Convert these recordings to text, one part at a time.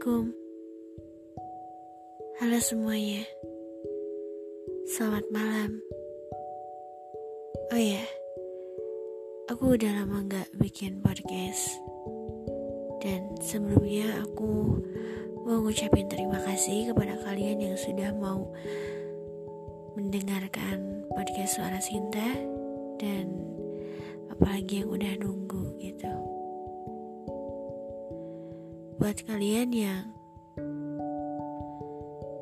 Assalamualaikum. Halo semuanya. Selamat malam. Oh ya Aku udah lama gak bikin podcast. Dan sebelumnya aku mau ngucapin terima kasih kepada kalian yang sudah mau mendengarkan podcast Suara Sinta Dan apalagi yang udah nunggu gitu Buat kalian yang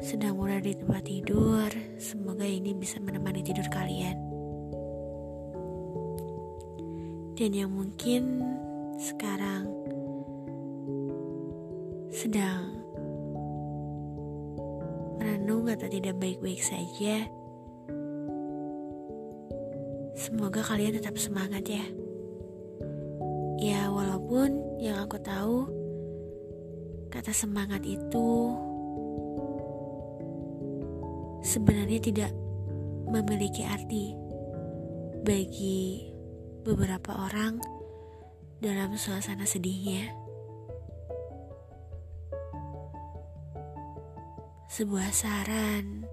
sedang berada di tempat tidur, semoga ini bisa menemani tidur kalian. Dan yang mungkin sekarang sedang merenung atau tidak baik-baik saja, semoga kalian tetap semangat ya. Ya, walaupun yang aku tahu Kata semangat itu sebenarnya tidak memiliki arti bagi beberapa orang dalam suasana sedihnya. Sebuah saran,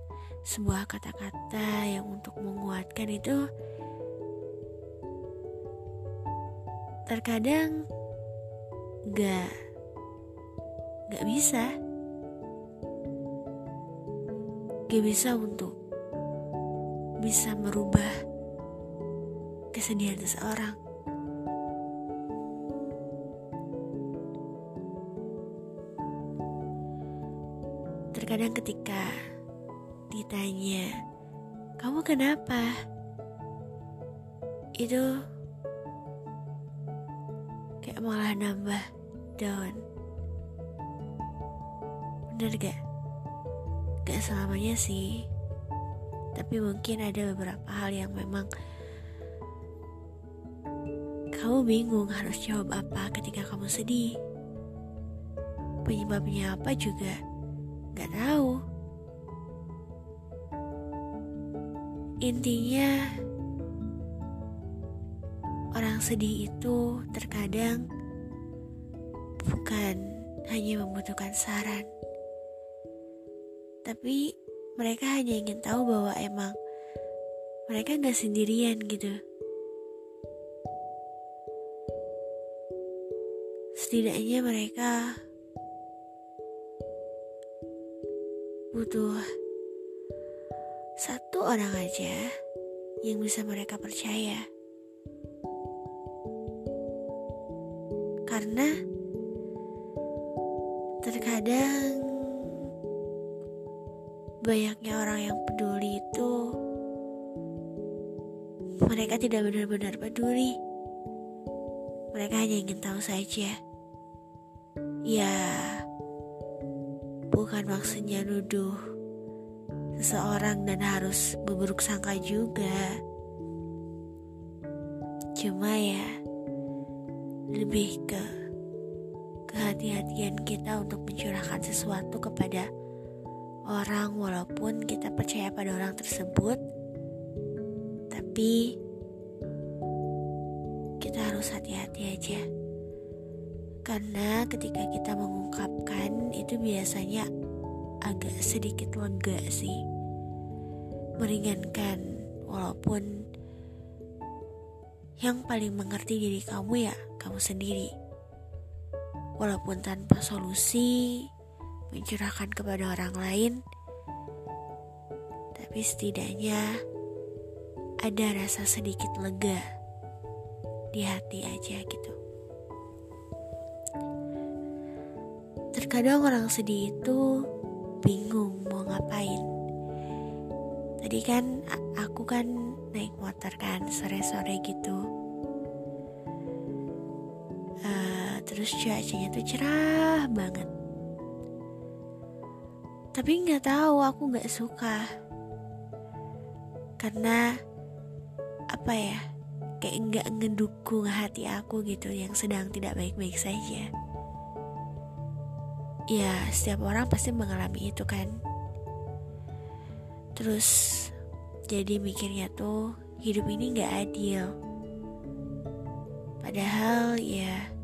sebuah kata-kata yang untuk menguatkan itu terkadang gak Gak bisa. Gak bisa untuk bisa merubah kesedihan seseorang. Terkadang ketika ditanya, "Kamu kenapa?" Itu kayak malah nambah down. Bener gak? Gak selamanya sih. Tapi mungkin ada beberapa hal yang memang Kamu bingung harus jawab apa ketika kamu sedih. Penyebabnya apa juga gak tahu. Intinya Orang sedih itu terkadang bukan hanya membutuhkan saran, tapi mereka hanya ingin tahu bahwa emang mereka gak sendirian gitu. Setidaknya mereka butuh satu orang aja yang bisa mereka percaya. Karena terkadang banyaknya orang yang peduli itu mereka tidak benar-benar peduli. Mereka hanya ingin tahu saja. Ya, bukan maksudnya nuduh seseorang dan harus berburuk sangka juga. Cuma ya, lebih ke kehati-hatian kita untuk mencurahkan sesuatu kepada orang walaupun kita percaya pada orang tersebut tapi kita harus hati-hati aja. Karena ketika kita mengungkapkan itu biasanya agak sedikit lega sih. Meringankan walaupun yang paling mengerti diri kamu ya kamu sendiri. Walaupun tanpa solusi mencurahkan kepada orang lain, tapi setidaknya ada rasa sedikit lega di hati aja gitu. Terkadang orang sedih itu bingung mau ngapain. Tadi kan aku kan naik motor kan sore-sore gitu. Uh, terus cuacanya tuh cerah banget tapi nggak tahu aku nggak suka. Karena apa ya kayak nggak ngedukung hati aku gitu yang sedang tidak baik-baik saja. Ya setiap orang pasti mengalami itu kan. Terus jadi mikirnya tuh hidup ini nggak adil. Padahal ya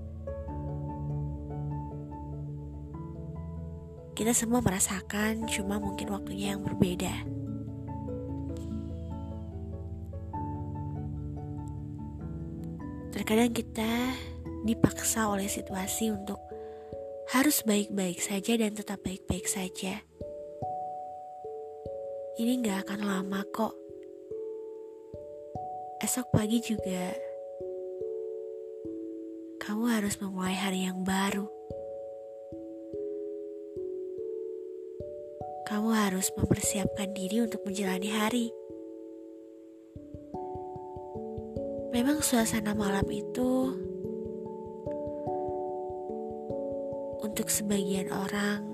kita semua merasakan, cuma mungkin waktunya yang berbeda. Terkadang kita dipaksa oleh situasi untuk harus baik-baik saja dan tetap baik-baik saja. Ini gak akan lama kok. Esok pagi juga kamu harus memulai hari yang baru. Kamu harus mempersiapkan diri untuk menjalani hari. Memang suasana malam itu untuk sebagian orang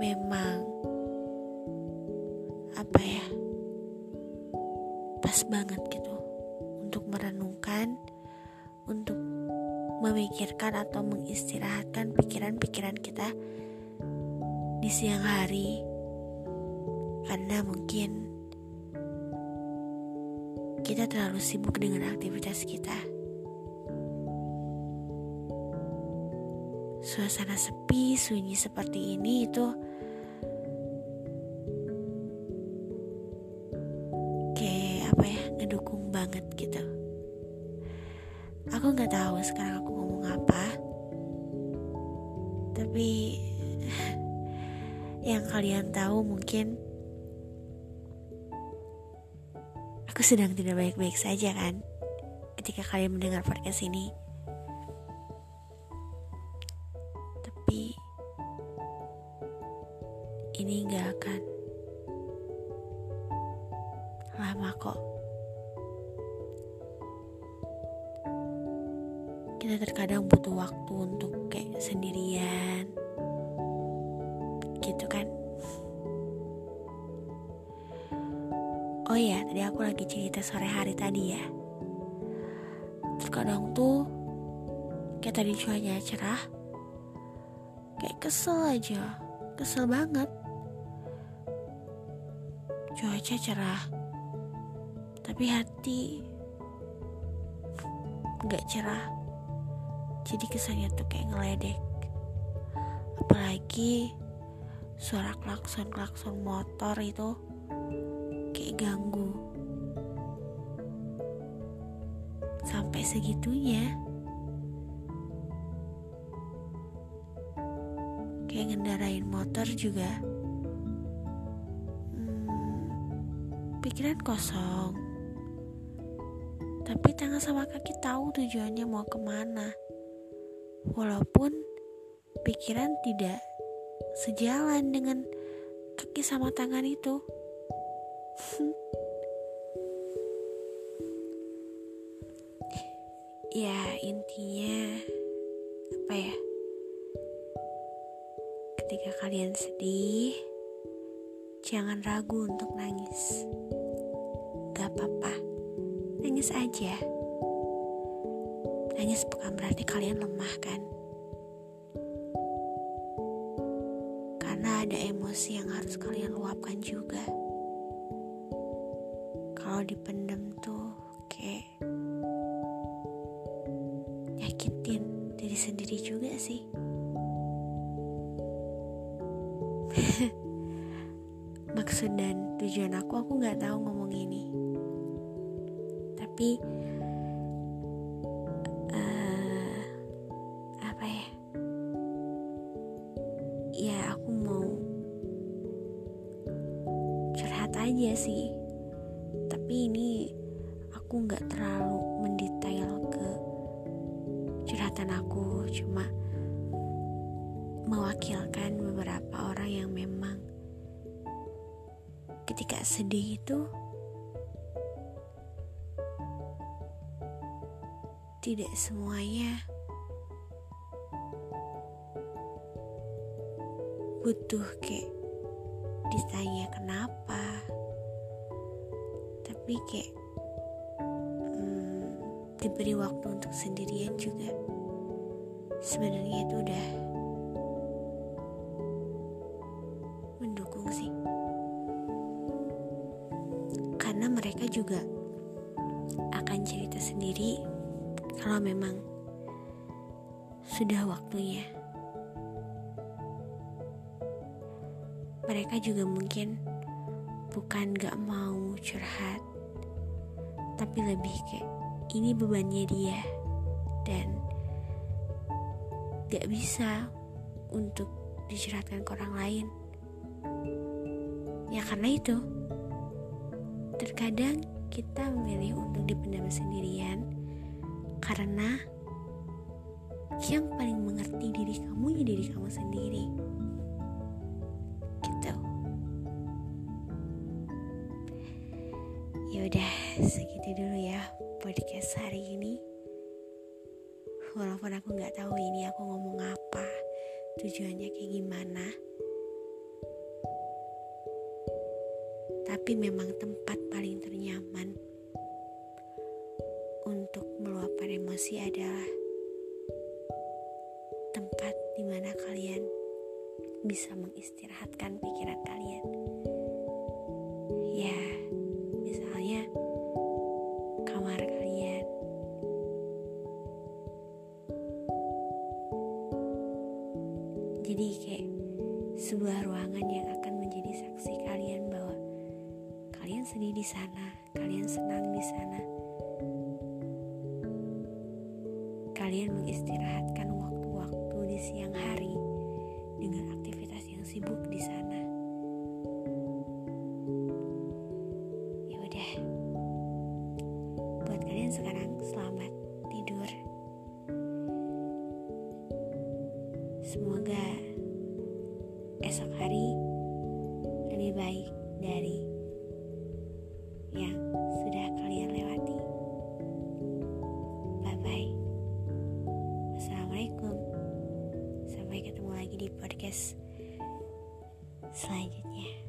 memang apa ya pas banget gitu untuk merenungkan untuk memikirkan atau mengistirahatkan pikiran-pikiran kita di siang hari karena mungkin kita terlalu sibuk dengan aktivitas kita. Suasana sepi, sunyi seperti ini itu kayak apa ya, ngedukung banget gitu. Aku nggak tahu sekarang aku ngomong apa, tapi yang kalian tahu mungkin aku sedang tidak baik-baik saja kan ketika kalian mendengar podcast ini. Tapi ini gak akan lama kok. Kita terkadang butuh waktu untuk kayak sendirian. Gitu kan? Oh iya, tadi aku lagi cerita sore hari tadi ya. Terkadang tuh kayak tadi cuaca cerah, kayak kesel aja, kesel banget. Cuaca cerah, tapi hati nggak cerah. Jadi kesannya tuh kayak ngeledek. Apalagi suara klakson-klakson motor itu kayak ganggu. Sampai segitunya. Kayak ngendarain motor juga. Hmm, pikiran kosong. Tapi tangan sama kaki tahu tujuannya mau ke mana. Walaupun pikiran tidak sejalan dengan kaki sama tangan itu. Ya intinya apa ya? Ketika kalian sedih jangan ragu untuk nangis. Gak apa-apa. Nangis aja. Nangis bukan berarti kalian lemah kan emosi yang harus kalian luapkan juga. Kalau dipendem tuh kayak nyakitin diri sendiri juga sih. Maksud dan tujuan aku aku nggak tahu ngomong ini. Tapi curhat aja sih. Tapi ini aku nggak terlalu mendetail ke curhatan aku cuma mewakilkan beberapa orang yang memang ketika sedih itu tidak semuanya butuh kayak ditanya kenapa. Tapi kayak hmm, diberi waktu untuk sendirian juga. Sebenarnya itu udah mendukung sih. Karena mereka juga akan cerita sendiri kalau memang sudah waktunya mereka juga mungkin bukan gak mau curhat tapi lebih kayak ini bebannya dia. Dan gak bisa untuk dicurhatkan ke orang lain. Ya karena itu terkadang kita memilih untuk dipendam sendirian karena yang paling mengerti diri kamu ya diri kamu sendiri segitu dulu ya podcast hari ini. Walaupun aku nggak tahu ini aku ngomong apa tujuannya kayak gimana. Tapi memang tempat paling ternyaman untuk meluapkan emosi adalah tempat di mana kalian bisa mengistirahatkan pikiran kalian. Ya sebuah ruangan yang akan menjadi saksi kalian bahwa kalian sedih di sana, kalian senang di sana. Kalian mengistirahatkan waktu-waktu di siang hari dengan aktivitas yang sibuk di sana. Esok hari lebih baik dari yang sudah kalian lewati. Bye bye. Assalamualaikum. Sampai ketemu lagi di podcast selanjutnya.